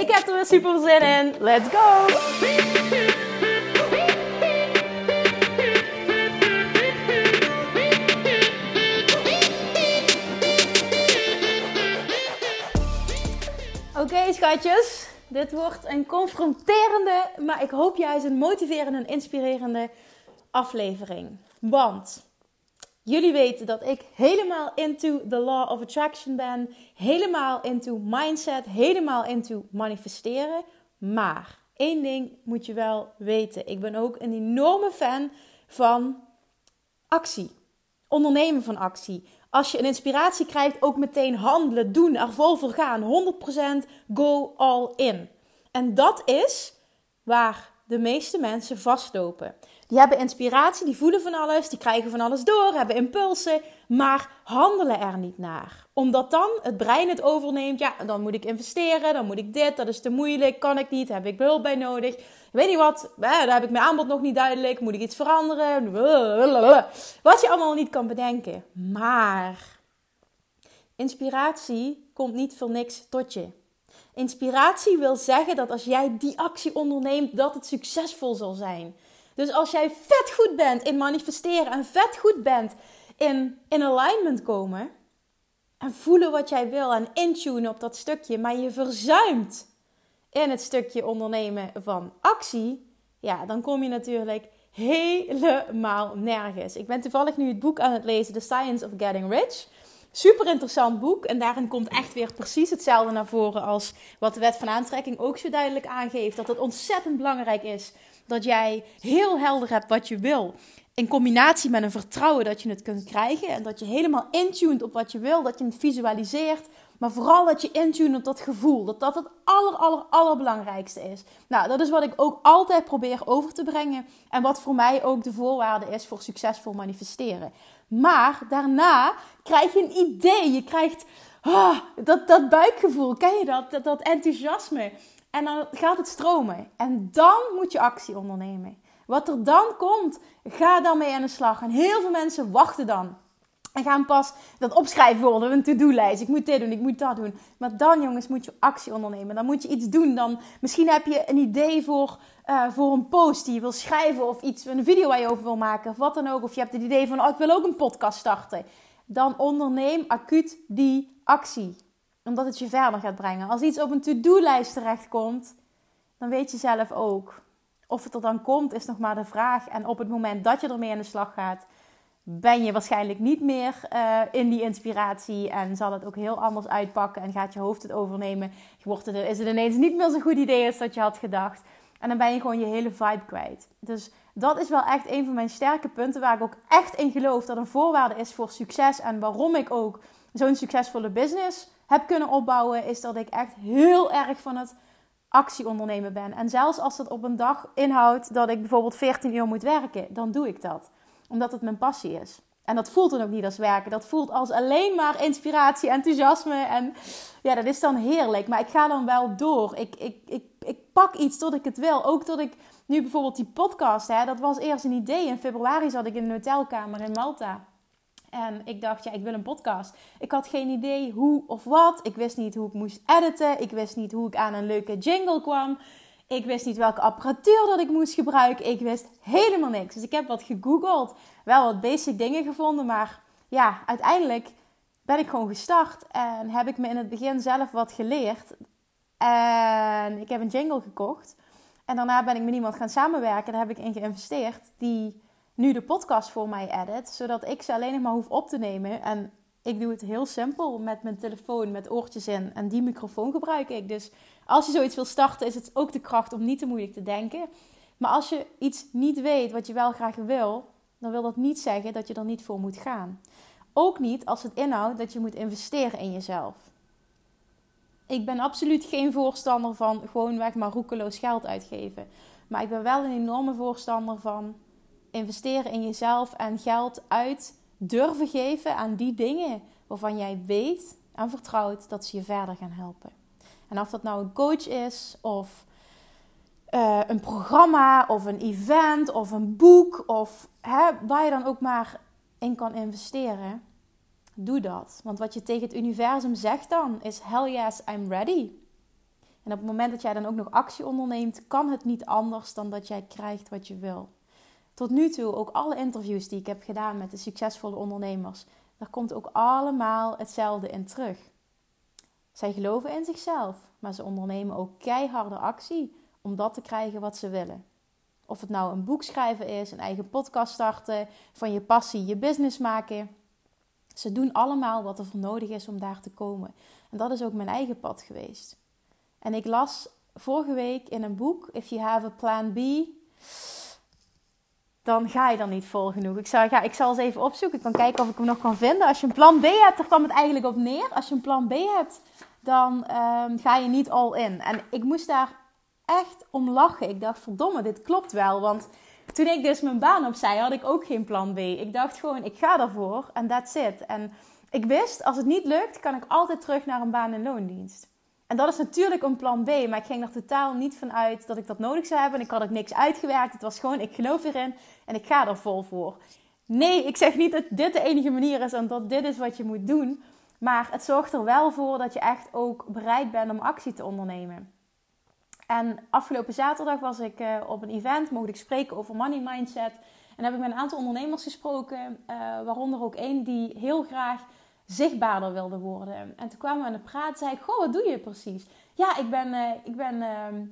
Ik heb er weer super zin in. Let's go! Oké, schatjes. Dit wordt een confronterende, maar ik hoop juist een motiverende en inspirerende aflevering. Want jullie weten dat ik helemaal into the law of attraction ben, helemaal into mindset, helemaal into manifesteren. Maar één ding moet je wel weten: ik ben ook een enorme fan van actie. Ondernemen van actie als je een inspiratie krijgt, ook meteen handelen, doen, er vol voor gaan. 100% go all in. En dat is waar de meeste mensen vastlopen. Die hebben inspiratie, die voelen van alles, die krijgen van alles door, hebben impulsen, maar handelen er niet naar. Omdat dan het brein het overneemt. Ja, dan moet ik investeren, dan moet ik dit, dat is te moeilijk, kan ik niet, heb ik hulp bij nodig. Weet niet wat, daar heb ik mijn aanbod nog niet duidelijk, moet ik iets veranderen? Wat je allemaal niet kan bedenken. Maar inspiratie komt niet voor niks tot je. Inspiratie wil zeggen dat als jij die actie onderneemt, dat het succesvol zal zijn. Dus als jij vet goed bent in manifesteren en vet goed bent in, in alignment komen en voelen wat jij wil en intunen op dat stukje, maar je verzuimt in het stukje ondernemen van actie, ja, dan kom je natuurlijk helemaal nergens. Ik ben toevallig nu het boek aan het lezen, The Science of Getting Rich. Super interessant boek. En daarin komt echt weer precies hetzelfde naar voren als wat de wet van aantrekking ook zo duidelijk aangeeft. Dat het ontzettend belangrijk is dat jij heel helder hebt wat je wil. In combinatie met een vertrouwen dat je het kunt krijgen. En dat je helemaal intuned op wat je wil. Dat je het visualiseert. Maar vooral dat je intuned op dat gevoel. Dat dat het aller, aller, allerbelangrijkste is. Nou, dat is wat ik ook altijd probeer over te brengen. En wat voor mij ook de voorwaarde is voor succesvol manifesteren. Maar daarna krijg je een idee. Je krijgt ah, dat, dat buikgevoel. Ken je dat? dat? Dat enthousiasme. En dan gaat het stromen. En dan moet je actie ondernemen. Wat er dan komt, ga dan mee aan de slag. En heel veel mensen wachten dan. En gaan pas dat opschrijven worden, een to-do-lijst. Ik moet dit doen, ik moet dat doen. Maar dan, jongens, moet je actie ondernemen. Dan moet je iets doen. Dan, misschien heb je een idee voor, uh, voor een post die je wil schrijven. Of iets, een video waar je over wil maken. Of wat dan ook. Of je hebt het idee van, oh, ik wil ook een podcast starten. Dan onderneem acuut die actie omdat het je verder gaat brengen. Als iets op een to-do-lijst terechtkomt, dan weet je zelf ook. Of het er dan komt, is nog maar de vraag. En op het moment dat je ermee aan de slag gaat, ben je waarschijnlijk niet meer uh, in die inspiratie. En zal het ook heel anders uitpakken en gaat je hoofd het overnemen. Wordt is het ineens niet meer zo'n goed idee als dat je had gedacht. En dan ben je gewoon je hele vibe kwijt. Dus dat is wel echt een van mijn sterke punten waar ik ook echt in geloof dat een voorwaarde is voor succes. En waarom ik ook zo'n succesvolle business heb kunnen opbouwen, is dat ik echt heel erg van het actie ondernemen ben. En zelfs als dat op een dag inhoudt dat ik bijvoorbeeld 14 uur moet werken, dan doe ik dat. Omdat het mijn passie is. En dat voelt dan ook niet als werken. Dat voelt als alleen maar inspiratie, enthousiasme. En ja, dat is dan heerlijk. Maar ik ga dan wel door. Ik, ik, ik, ik pak iets tot ik het wil. Ook tot ik nu bijvoorbeeld die podcast, hè, dat was eerst een idee. In februari zat ik in een hotelkamer in Malta. En ik dacht, ja, ik wil een podcast. Ik had geen idee hoe of wat. Ik wist niet hoe ik moest editen. Ik wist niet hoe ik aan een leuke jingle kwam. Ik wist niet welke apparatuur dat ik moest gebruiken. Ik wist helemaal niks. Dus ik heb wat gegoogeld. Wel wat basic dingen gevonden. Maar ja, uiteindelijk ben ik gewoon gestart. En heb ik me in het begin zelf wat geleerd. En ik heb een jingle gekocht. En daarna ben ik met iemand gaan samenwerken. Daar heb ik in geïnvesteerd. Die nu de podcast voor mij edit. Zodat ik ze alleen nog maar hoef op te nemen. En ik doe het heel simpel met mijn telefoon, met oortjes in. En die microfoon gebruik ik. Dus als je zoiets wil starten, is het ook de kracht om niet te moeilijk te denken. Maar als je iets niet weet wat je wel graag wil, dan wil dat niet zeggen dat je er niet voor moet gaan. Ook niet als het inhoudt dat je moet investeren in jezelf. ik ben absoluut geen voorstander van gewoon weg maar roekeloos geld uitgeven. Maar ik ben wel een enorme voorstander van investeren in jezelf en geld uit durven geven aan die dingen waarvan jij weet en vertrouwt dat ze je verder gaan helpen. En of dat nou een coach is of uh, een programma of een event of een boek of hè, waar je dan ook maar in kan investeren, doe dat. Want wat je tegen het universum zegt dan is hell yes, I'm ready. En op het moment dat jij dan ook nog actie onderneemt, kan het niet anders dan dat jij krijgt wat je wil. Tot nu toe, ook alle interviews die ik heb gedaan met de succesvolle ondernemers, daar komt ook allemaal hetzelfde in terug. Zij geloven in zichzelf, maar ze ondernemen ook keiharde actie om dat te krijgen wat ze willen. Of het nou een boek schrijven is, een eigen podcast starten, van je passie je business maken. Ze doen allemaal wat er voor nodig is om daar te komen. En dat is ook mijn eigen pad geweest. En ik las vorige week in een boek: If you have a plan B, dan ga je dan niet vol genoeg. Ik ik zal eens even opzoeken. Ik kan kijken of ik hem nog kan vinden. Als je een plan B hebt, daar kwam het eigenlijk op neer. Als je een plan B hebt, dan um, ga je niet all in. En ik moest daar echt om lachen. Ik dacht, verdomme, dit klopt wel. Want toen ik dus mijn baan opzij, had ik ook geen plan B. Ik dacht gewoon, ik ga daarvoor en that's it. En ik wist, als het niet lukt, kan ik altijd terug naar een baan in loondienst. En dat is natuurlijk een plan B, maar ik ging er totaal niet van uit dat ik dat nodig zou hebben. Ik had ook niks uitgewerkt. Het was gewoon, ik geloof erin en ik ga er vol voor. Nee, ik zeg niet dat dit de enige manier is en dat dit is wat je moet doen. Maar het zorgt er wel voor dat je echt ook bereid bent om actie te ondernemen. En afgelopen zaterdag was ik uh, op een event, mocht ik spreken over money mindset. En heb ik met een aantal ondernemers gesproken, uh, waaronder ook één die heel graag zichtbaarder wilde worden. En toen kwamen we aan de praat, zei ik, goh, wat doe je precies? Ja, ik ben, uh, ik ben, ehm,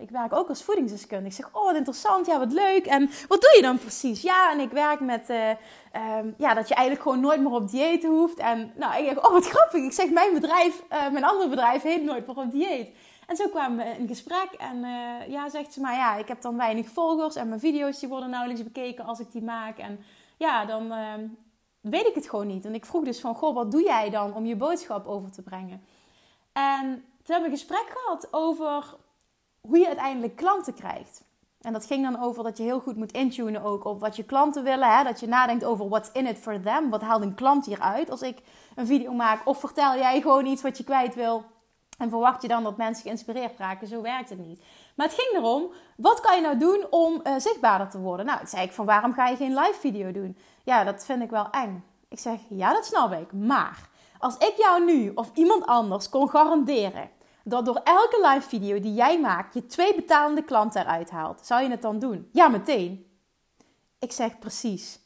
ik werk ook als voedingsdeskundige. Ik zeg, oh, wat interessant, ja, wat leuk. En wat doe je dan precies? Ja, en ik werk met, um, ja, dat je eigenlijk gewoon nooit meer op dieet hoeft. En nou, ik dacht, oh, wat grappig. Ik zeg, mijn bedrijf, mijn andere bedrijf heet Nooit meer op dieet. En zo kwamen we in gesprek. En ja, zegt ze maar, ja, ik heb dan weinig volgers. En mijn video's die worden nauwelijks bekeken als ik die maak. En ja, dan uh, weet ik het gewoon niet. En ik vroeg dus van, goh, wat doe jij dan om je boodschap over te brengen? En toen hebben we een gesprek gehad over hoe je uiteindelijk klanten krijgt. En dat ging dan over dat je heel goed moet intunen ook op wat je klanten willen. Hè? Dat je nadenkt over what's in it for them. Wat haalt een klant hieruit als ik een video maak? Of vertel jij gewoon iets wat je kwijt wil en verwacht je dan dat mensen geïnspireerd raken? Zo werkt het niet. Maar het ging erom, wat kan je nou doen om uh, zichtbaarder te worden? Nou, ik zei ik van waarom ga je geen live video doen? Ja, dat vind ik wel eng. Ik zeg, ja, dat snap ik. Maar als ik jou nu of iemand anders kon garanderen dat door elke live video die jij maakt je twee betalende klanten eruit haalt, zou je het dan doen? Ja, meteen. Ik zeg precies.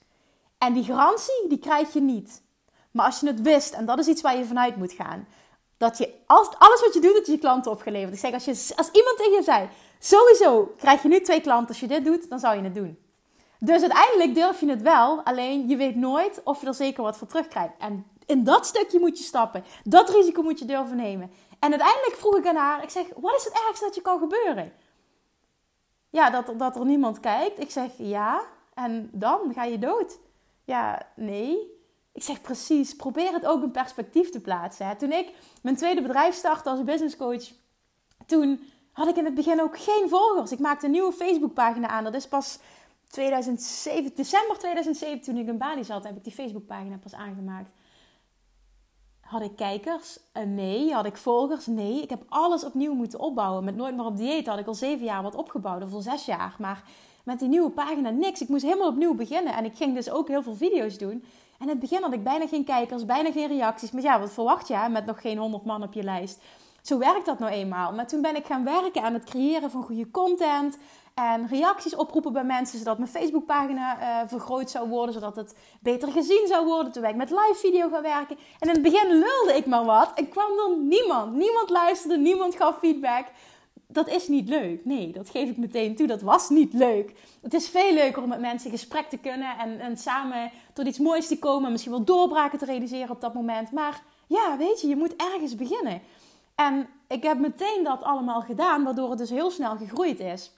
En die garantie, die krijg je niet. Maar als je het wist, en dat is iets waar je vanuit moet gaan, dat je als, alles wat je doet, dat je je klanten opgeleverd. Ik zeg, als, je, als iemand tegen je zei, sowieso krijg je nu twee klanten als je dit doet, dan zou je het doen. Dus uiteindelijk durf je het wel, alleen je weet nooit of je er zeker wat voor terugkrijgt. En in dat stukje moet je stappen. Dat risico moet je durven nemen. En uiteindelijk vroeg ik aan haar, ik zeg, wat is het ergste dat je kan gebeuren? Ja, dat, dat er niemand kijkt. Ik zeg, ja, en dan ga je dood. Ja, nee. Ik zeg precies, probeer het ook in perspectief te plaatsen. Toen ik mijn tweede bedrijf startte als business coach, toen had ik in het begin ook geen volgers. Ik maakte een nieuwe Facebookpagina aan. Dat is pas 2007, december 2007, toen ik in Bali zat, heb ik die Facebookpagina pas aangemaakt. Had ik kijkers? Uh, nee. Had ik volgers? Nee. Ik heb alles opnieuw moeten opbouwen. Met Nooit meer op dieet had ik al zeven jaar wat opgebouwd, of al zes jaar. Maar met die nieuwe pagina niks. Ik moest helemaal opnieuw beginnen. En ik ging dus ook heel veel video's doen. En in het begin had ik bijna geen kijkers, bijna geen reacties. Maar ja, wat verwacht je met nog geen 100 man op je lijst? Zo werkt dat nou eenmaal. Maar toen ben ik gaan werken aan het creëren van goede content. En reacties oproepen bij mensen, zodat mijn Facebookpagina uh, vergroot zou worden, zodat het beter gezien zou worden. Toen ben ik met live video gaan werken. En in het begin lulde ik maar wat en kwam er niemand. Niemand luisterde, niemand gaf feedback dat is niet leuk. Nee, dat geef ik meteen toe. Dat was niet leuk. Het is veel leuker om met mensen in gesprek te kunnen en, en samen tot iets moois te komen. Misschien wel doorbraken te realiseren op dat moment. Maar ja, weet je, je moet ergens beginnen. En ik heb meteen dat allemaal gedaan, waardoor het dus heel snel gegroeid is.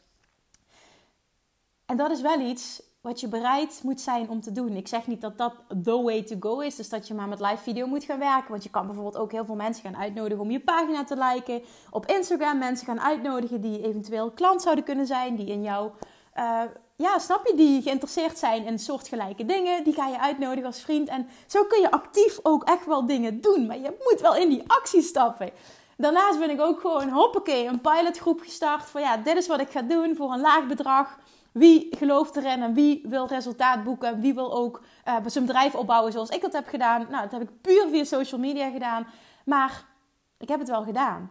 En dat is wel iets wat je bereid moet zijn om te doen. Ik zeg niet dat dat the way to go is. Dus dat je maar met live video moet gaan werken. Want je kan bijvoorbeeld ook heel veel mensen gaan uitnodigen om je pagina te liken. Op Instagram mensen gaan uitnodigen die eventueel klant zouden kunnen zijn. Die in jou, uh, ja, snap je, die geïnteresseerd zijn in soortgelijke dingen. Die ga je uitnodigen als vriend. En zo kun je actief ook echt wel dingen doen. Maar je moet wel in die actie stappen. Daarnaast ben ik ook gewoon, hoppakee, een pilotgroep gestart. Van ja, dit is wat ik ga doen voor een laag bedrag. Wie gelooft erin en wie wil resultaat boeken? Wie wil ook uh, zijn bedrijf opbouwen zoals ik dat heb gedaan? Nou, dat heb ik puur via social media gedaan. Maar ik heb het wel gedaan.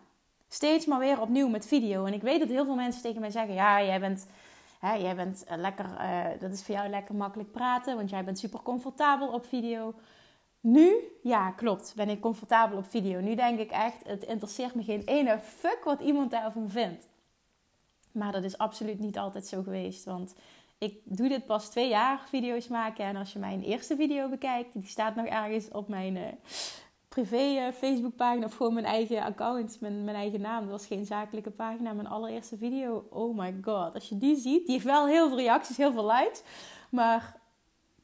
Steeds maar weer opnieuw met video. En ik weet dat heel veel mensen tegen mij zeggen: Ja, jij bent, hè, jij bent uh, lekker, uh, dat is voor jou lekker makkelijk praten, want jij bent super comfortabel op video. Nu, ja, klopt, ben ik comfortabel op video. Nu denk ik echt: het interesseert me geen ene fuck wat iemand daarvan vindt. Maar dat is absoluut niet altijd zo geweest. Want ik doe dit pas twee jaar video's maken. En als je mijn eerste video bekijkt, die staat nog ergens op mijn uh, privé uh, Facebookpagina. Of gewoon mijn eigen account, mijn, mijn eigen naam. Dat was geen zakelijke pagina. Mijn allereerste video. Oh my god. Als je die ziet, die heeft wel heel veel reacties, heel veel likes. Maar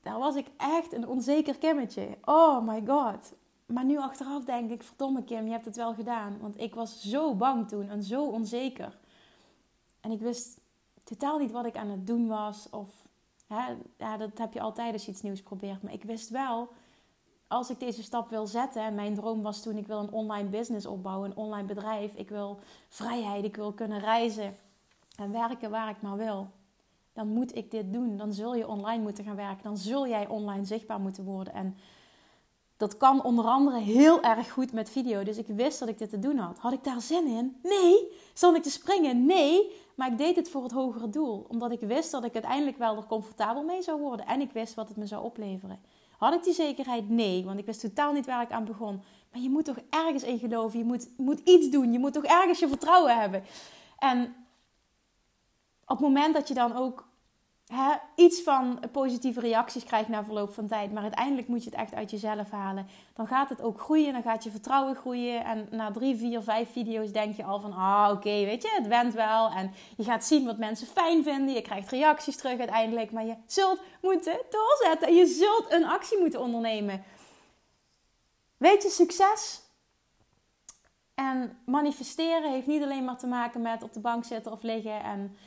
daar was ik echt een onzeker Kimmetje. Oh my god. Maar nu achteraf denk ik, verdomme Kim, je hebt het wel gedaan. Want ik was zo bang toen en zo onzeker. En ik wist totaal niet wat ik aan het doen was. Of hè, ja, dat heb je altijd als je iets nieuws probeert. Maar ik wist wel, als ik deze stap wil zetten. En mijn droom was toen: ik wil een online business opbouwen, een online bedrijf. Ik wil vrijheid, ik wil kunnen reizen en werken waar ik maar wil. Dan moet ik dit doen. Dan zul je online moeten gaan werken. Dan zul jij online zichtbaar moeten worden. En dat kan onder andere heel erg goed met video. Dus ik wist dat ik dit te doen had. Had ik daar zin in? Nee. Stond ik te springen? Nee. Maar ik deed het voor het hogere doel. Omdat ik wist dat ik uiteindelijk wel er comfortabel mee zou worden. En ik wist wat het me zou opleveren. Had ik die zekerheid? Nee. Want ik wist totaal niet waar ik aan begon. Maar je moet toch ergens in geloven. Je moet, moet iets doen. Je moet toch ergens je vertrouwen hebben. En op het moment dat je dan ook iets van positieve reacties krijgt na verloop van tijd. Maar uiteindelijk moet je het echt uit jezelf halen. Dan gaat het ook groeien. Dan gaat je vertrouwen groeien. En na drie, vier, vijf video's denk je al van... Ah, oké, weet je, het went wel. En je gaat zien wat mensen fijn vinden. Je krijgt reacties terug uiteindelijk. Maar je zult moeten doorzetten. En je zult een actie moeten ondernemen. Weet je, succes... En manifesteren heeft niet alleen maar te maken met op de bank zitten of liggen en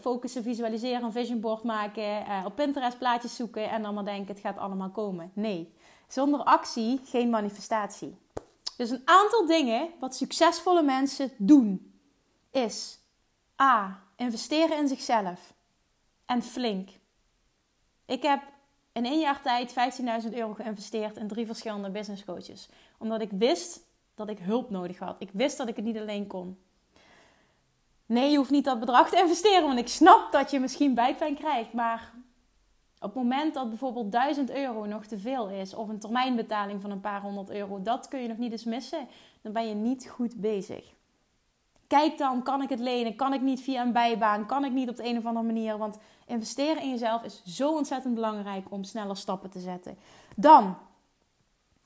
focussen, visualiseren, een vision board maken, uh, op Pinterest plaatjes zoeken en dan maar denken het gaat allemaal komen. Nee, zonder actie geen manifestatie. Dus een aantal dingen wat succesvolle mensen doen is A. Investeren in zichzelf. En flink. Ik heb in één jaar tijd 15.000 euro geïnvesteerd in drie verschillende business coaches. Omdat ik wist dat ik hulp nodig had. Ik wist dat ik het niet alleen kon. Nee, je hoeft niet dat bedrag te investeren, want ik snap dat je misschien buikpijn krijgt. Maar op het moment dat bijvoorbeeld 1000 euro nog te veel is, of een termijnbetaling van een paar honderd euro, dat kun je nog niet eens missen. Dan ben je niet goed bezig. Kijk dan, kan ik het lenen? Kan ik niet via een bijbaan? Kan ik niet op de een of andere manier? Want investeren in jezelf is zo ontzettend belangrijk om sneller stappen te zetten. Dan,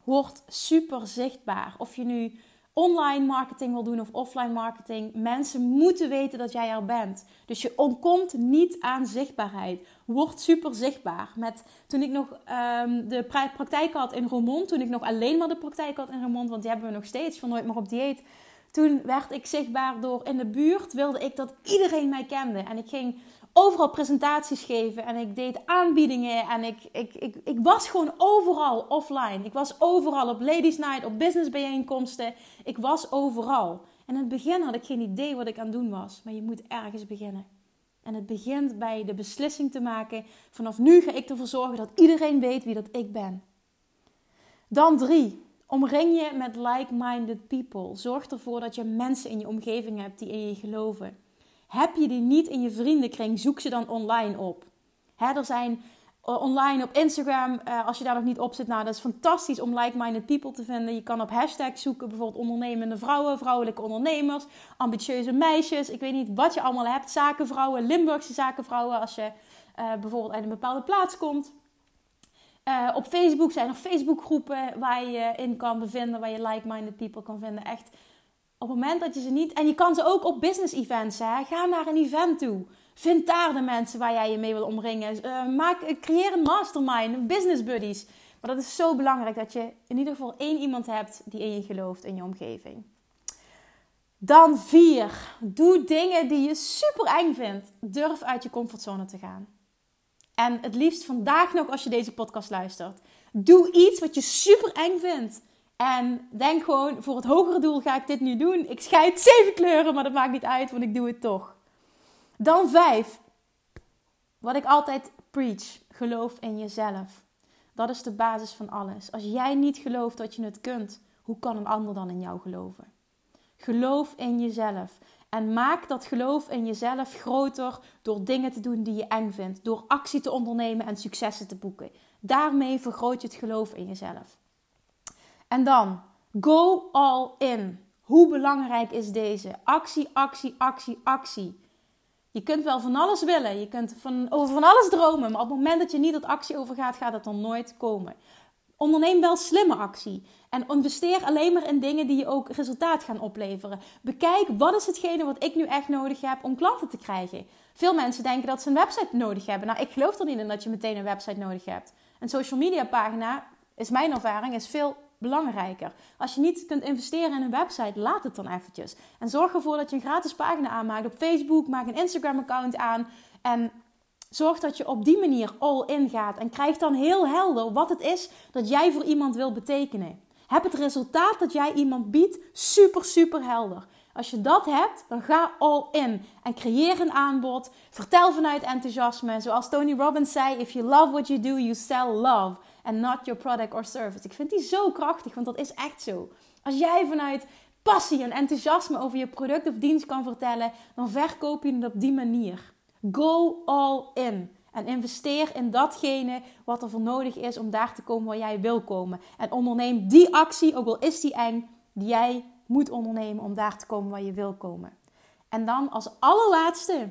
word super zichtbaar. Of je nu online marketing wil doen of offline marketing, mensen moeten weten dat jij er bent. Dus je ontkomt niet aan zichtbaarheid. Word super zichtbaar. Met, toen ik nog um, de praktijk had in Roermond, toen ik nog alleen maar de praktijk had in Roermond, want die hebben we nog steeds van nooit meer op dieet. Toen werd ik zichtbaar door in de buurt, wilde ik dat iedereen mij kende. En ik ging overal presentaties geven en ik deed aanbiedingen en ik, ik, ik, ik was gewoon overal offline. Ik was overal op ladies night, op business bijeenkomsten. Ik was overal. En in het begin had ik geen idee wat ik aan het doen was, maar je moet ergens beginnen. En het begint bij de beslissing te maken: vanaf nu ga ik ervoor zorgen dat iedereen weet wie dat ik ben. Dan drie. Omring je met like-minded people. Zorg ervoor dat je mensen in je omgeving hebt die in je geloven. Heb je die niet in je vriendenkring, zoek ze dan online op. Er zijn eh, online op Instagram, uh, als je daar nog niet op zit, nou dat is fantastisch om like-minded people te vinden. Je kan op hashtags zoeken, bijvoorbeeld ondernemende vrouwen, vrouwelijke ondernemers, ambitieuze meisjes. Ik weet niet wat je allemaal hebt, zakenvrouwen, Limburgse zakenvrouwen, als je uh, bijvoorbeeld uit een bepaalde plaats komt. op Facebook zijn er Facebookgroepen waar je in kan bevinden, waar je like-minded people kan vinden. Echt op het moment dat je ze niet. En je kan ze ook op business events. Hè? Ga naar een event toe. Vind daar de mensen waar jij je mee wil omringen. Uh, maak, creëer een mastermind, business buddies. Maar dat is zo belangrijk dat je in ieder geval één iemand hebt die in je gelooft in je omgeving. Dan vier. Doe dingen die je super eng vindt. Durf uit je comfortzone te gaan. En het liefst vandaag nog als je deze podcast luistert. Doe iets wat je super eng vindt. En denk gewoon, voor het hogere doel ga ik dit nu doen. Ik scheid zeven kleuren, maar dat maakt niet uit, want ik doe het toch. Dan vijf. Wat ik altijd preach. Geloof in jezelf. Dat is de basis van alles. Als jij niet gelooft dat je het kunt, hoe kan een ander dan in jou geloven? Geloof in jezelf. En maak dat geloof in jezelf groter door dingen te doen die je eng vindt. Door actie te ondernemen en successen te boeken. Daarmee vergroot je het geloof in jezelf. En dan, go all in. Hoe belangrijk is deze? Actie, actie, actie, actie. Je kunt wel van alles willen, je kunt van, over van alles dromen, maar op het moment dat je niet tot actie overgaat, gaat het dan nooit komen. Onderneem wel slimme actie. En investeer alleen maar in dingen die je ook resultaat gaan opleveren. Bekijk wat is hetgene wat ik nu echt nodig heb om klanten te krijgen. Veel mensen denken dat ze een website nodig hebben. Nou, ik geloof er niet in dat je meteen een website nodig hebt. Een social media pagina, is mijn ervaring, is veel belangrijker. Als je niet kunt investeren in een website, laat het dan eventjes. En zorg ervoor dat je een gratis pagina aanmaakt op Facebook. Maak een Instagram account aan. En Zorg dat je op die manier all in gaat en krijg dan heel helder wat het is dat jij voor iemand wil betekenen. Heb het resultaat dat jij iemand biedt super, super helder. Als je dat hebt, dan ga all in en creëer een aanbod. Vertel vanuit enthousiasme. Zoals Tony Robbins zei: If you love what you do, you sell love and not your product or service. Ik vind die zo krachtig, want dat is echt zo. Als jij vanuit passie en enthousiasme over je product of dienst kan vertellen, dan verkoop je het op die manier. Go all in. En investeer in datgene wat er voor nodig is om daar te komen waar jij wil komen. En onderneem die actie, ook al is die eng, die jij moet ondernemen om daar te komen waar je wil komen. En dan als allerlaatste,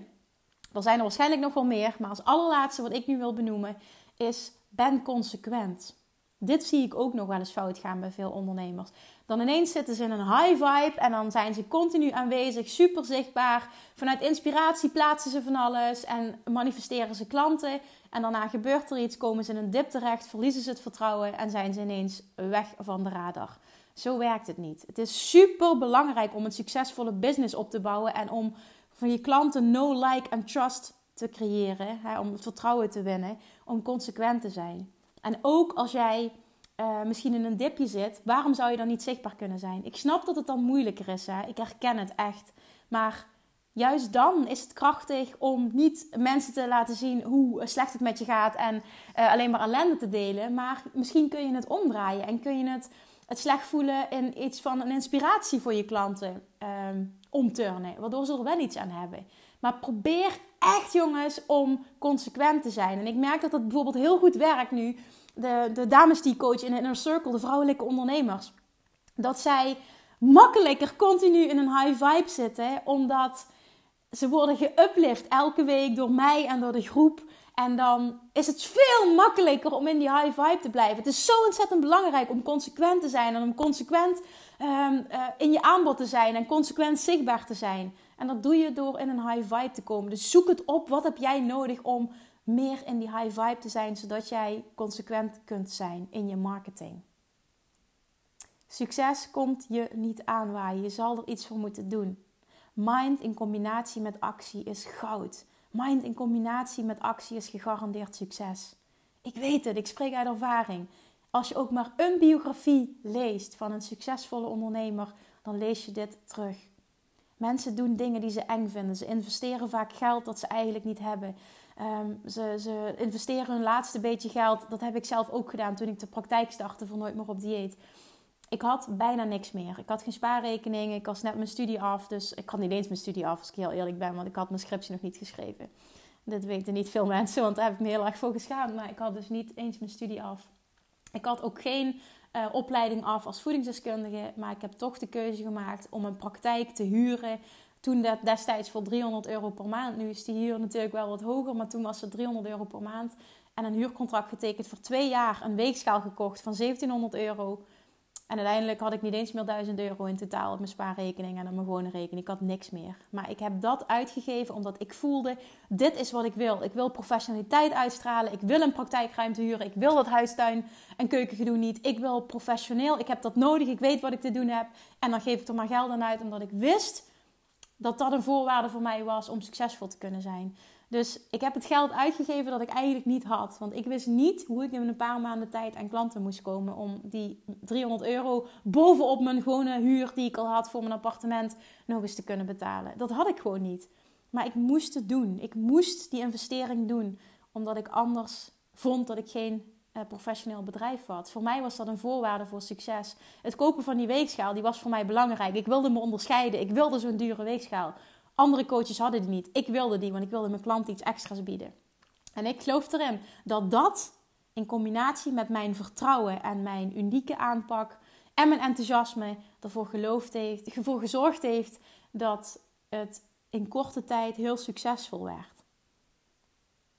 er zijn er waarschijnlijk nog wel meer, maar als allerlaatste wat ik nu wil benoemen is ben consequent. Dit zie ik ook nog wel eens fout gaan bij veel ondernemers. Dan ineens zitten ze in een high vibe en dan zijn ze continu aanwezig, super zichtbaar. Vanuit inspiratie plaatsen ze van alles en manifesteren ze klanten. En daarna gebeurt er iets, komen ze in een dip terecht, verliezen ze het vertrouwen en zijn ze ineens weg van de radar. Zo werkt het niet. Het is super belangrijk om een succesvolle business op te bouwen en om van je klanten no like en trust te creëren, hè, om vertrouwen te winnen, om consequent te zijn. En ook als jij uh, misschien in een dipje zit, waarom zou je dan niet zichtbaar kunnen zijn? Ik snap dat het dan moeilijker is, hè? ik herken het echt. Maar juist dan is het krachtig om niet mensen te laten zien hoe slecht het met je gaat en uh, alleen maar ellende te delen. Maar misschien kun je het omdraaien en kun je het, het slecht voelen in iets van een inspiratie voor je klanten um, omturnen, waardoor ze er wel iets aan hebben. Maar probeer echt, jongens, om consequent te zijn. En ik merk dat dat bijvoorbeeld heel goed werkt nu de, de dames die coach in Inner Circle, de vrouwelijke ondernemers, dat zij makkelijker continu in een high vibe zitten, omdat ze worden geuplift elke week door mij en door de groep. En dan is het veel makkelijker om in die high vibe te blijven. Het is zo ontzettend belangrijk om consequent te zijn en om consequent um, uh, in je aanbod te zijn en consequent zichtbaar te zijn. En dat doe je door in een high vibe te komen. Dus zoek het op. Wat heb jij nodig om meer in die high vibe te zijn, zodat jij consequent kunt zijn in je marketing. Succes komt je niet aanwaaien. Je zal er iets voor moeten doen. Mind in combinatie met actie is goud. Mind in combinatie met actie is gegarandeerd succes. Ik weet het, ik spreek uit ervaring. Als je ook maar een biografie leest van een succesvolle ondernemer, dan lees je dit terug. Mensen doen dingen die ze eng vinden. Ze investeren vaak geld dat ze eigenlijk niet hebben. Um, ze, ze, investeren hun laatste beetje geld. Dat heb ik zelf ook gedaan toen ik de praktijk startte voor Nooit meer op dieet. Ik had bijna niks meer. Ik had geen spaarrekening. Ik was net mijn studie af. Dus ik had niet eens mijn studie af, als ik heel eerlijk ben. Want ik had mijn scriptie nog niet geschreven. Dit weten niet veel mensen, want daar heb ik me heel erg voor geschaamd. Maar ik had dus niet eens mijn studie af. Ik had ook geen uh, opleiding af als voedingsdeskundige. Maar ik heb toch de keuze gemaakt om een praktijk te huren toen dat destijds voor 300 euro per maand. Nu is die huur natuurlijk wel wat hoger, maar toen was het 300 euro per maand. En een huurcontract getekend voor twee jaar. Een weegschaal gekocht van 1700 euro. En uiteindelijk had ik niet eens meer 1000 euro in totaal op mijn spaarrekening en op mijn gewone rekening. Ik had niks meer. Maar ik heb dat uitgegeven omdat ik voelde: dit is wat ik wil. Ik wil professionaliteit uitstralen. Ik wil een praktijkruimte huren. Ik wil dat huistuin en keukengedoe niet. Ik wil professioneel. Ik heb dat nodig. Ik weet wat ik te doen heb. En dan geef ik er maar geld aan uit omdat ik wist dat dat een voorwaarde voor mij was om succesvol te kunnen zijn. Dus ik heb het geld uitgegeven dat ik eigenlijk niet had. Want ik wist niet hoe ik in een paar maanden tijd aan klanten moest komen. Om die 300 euro bovenop mijn gewone huur die ik al had voor mijn appartement nog eens te kunnen betalen. Dat had ik gewoon niet. Maar ik moest het doen. Ik moest die investering doen. Omdat ik anders vond dat ik geen uh, professioneel bedrijf had. Voor mij was dat een voorwaarde voor succes. Het kopen van die weegschaal die was voor mij belangrijk. Ik wilde me onderscheiden. Ik wilde zo'n dure weegschaal. Andere coaches hadden die niet. Ik wilde die, want ik wilde mijn klanten iets extra's bieden. En ik geloof erin dat dat in combinatie met mijn vertrouwen en mijn unieke aanpak en mijn enthousiasme ervoor, geloofd heeft, ervoor gezorgd heeft dat het in korte tijd heel succesvol werd.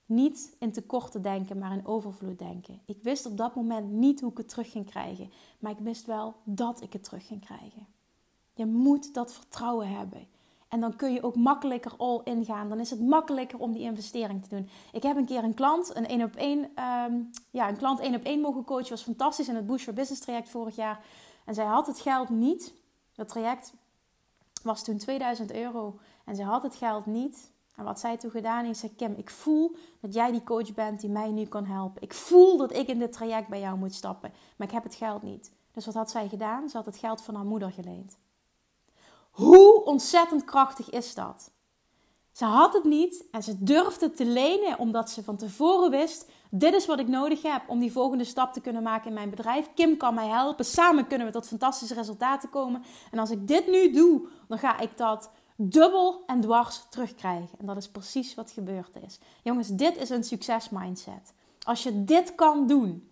Niet in tekorten denken, maar in overvloed denken. Ik wist op dat moment niet hoe ik het terug ging krijgen, maar ik wist wel dat ik het terug ging krijgen. Je moet dat vertrouwen hebben. En dan kun je ook makkelijker all in gaan. Dan is het makkelijker om die investering te doen. Ik heb een keer een klant, een één op één, ehm, ja, een klant één op één mogen coachen. Was fantastisch in het Bush Business traject vorig jaar. En zij had het geld niet. Dat traject was toen 2000 euro. En zij had het geld niet. En wat zij toen gedaan heeft, zei Kim, ik voel dat jij die coach bent die mij nu kan helpen. Ik voel dat ik in dit traject bij jou moet stappen. Maar ik heb het geld niet. Dus wat had zij gedaan? Ze had het geld van haar moeder geleend. Hoe ontzettend krachtig is dat? Ze had het niet en ze durfde te lenen omdat ze van tevoren wist: dit is wat ik nodig heb om die volgende stap te kunnen maken in mijn bedrijf. Kim kan mij helpen. Samen kunnen we tot fantastische resultaten komen. En als ik dit nu doe, dan ga ik dat dubbel en dwars terugkrijgen. En dat is precies wat gebeurd is. Jongens, dit is een succesmindset. Als je dit kan doen,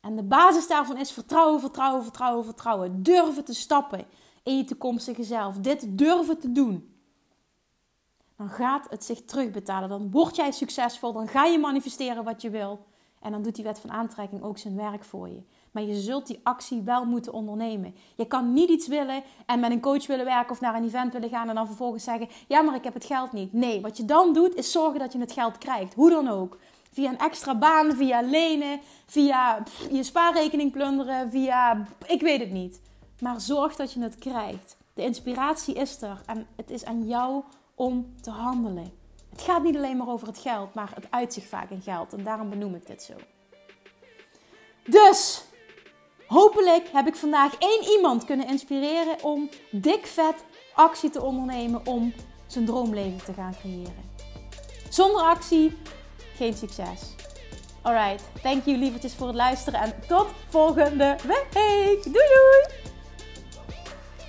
en de basis daarvan is vertrouwen, vertrouwen, vertrouwen, vertrouwen. Durven te stappen in je toekomstige zelf. Dit durven te doen. Dan gaat het zich terugbetalen. Dan word jij succesvol. Dan ga je manifesteren wat je wil. En dan doet die wet van aantrekking ook zijn werk voor je. Maar je zult die actie wel moeten ondernemen. Je kan niet iets willen en met een coach willen werken of naar een event willen gaan en dan vervolgens zeggen: Ja, maar ik heb het geld niet. Nee, wat je dan doet is zorgen dat je het geld krijgt. Hoe dan ook. Via een extra baan, via lenen, via je spaarrekening plunderen, via. Ik weet het niet. Maar zorg dat je het krijgt. De inspiratie is er en het is aan jou om te handelen. Het gaat niet alleen maar over het geld, maar het uitzicht vaak in geld. En daarom benoem ik dit zo. Dus, hopelijk heb ik vandaag één iemand kunnen inspireren om dik vet actie te ondernemen om zijn droomleven te gaan creëren. Zonder actie geen succes. Alright, thank you lievertjes voor het luisteren en tot volgende week. Doei doei!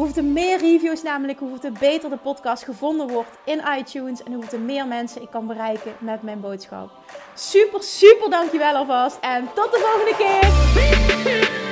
Hoeveel meer reviews namelijk, hoeveel beter de podcast gevonden wordt in iTunes en hoeveel meer mensen ik kan bereiken met mijn boodschap. Super, super dankjewel alvast en tot de volgende keer!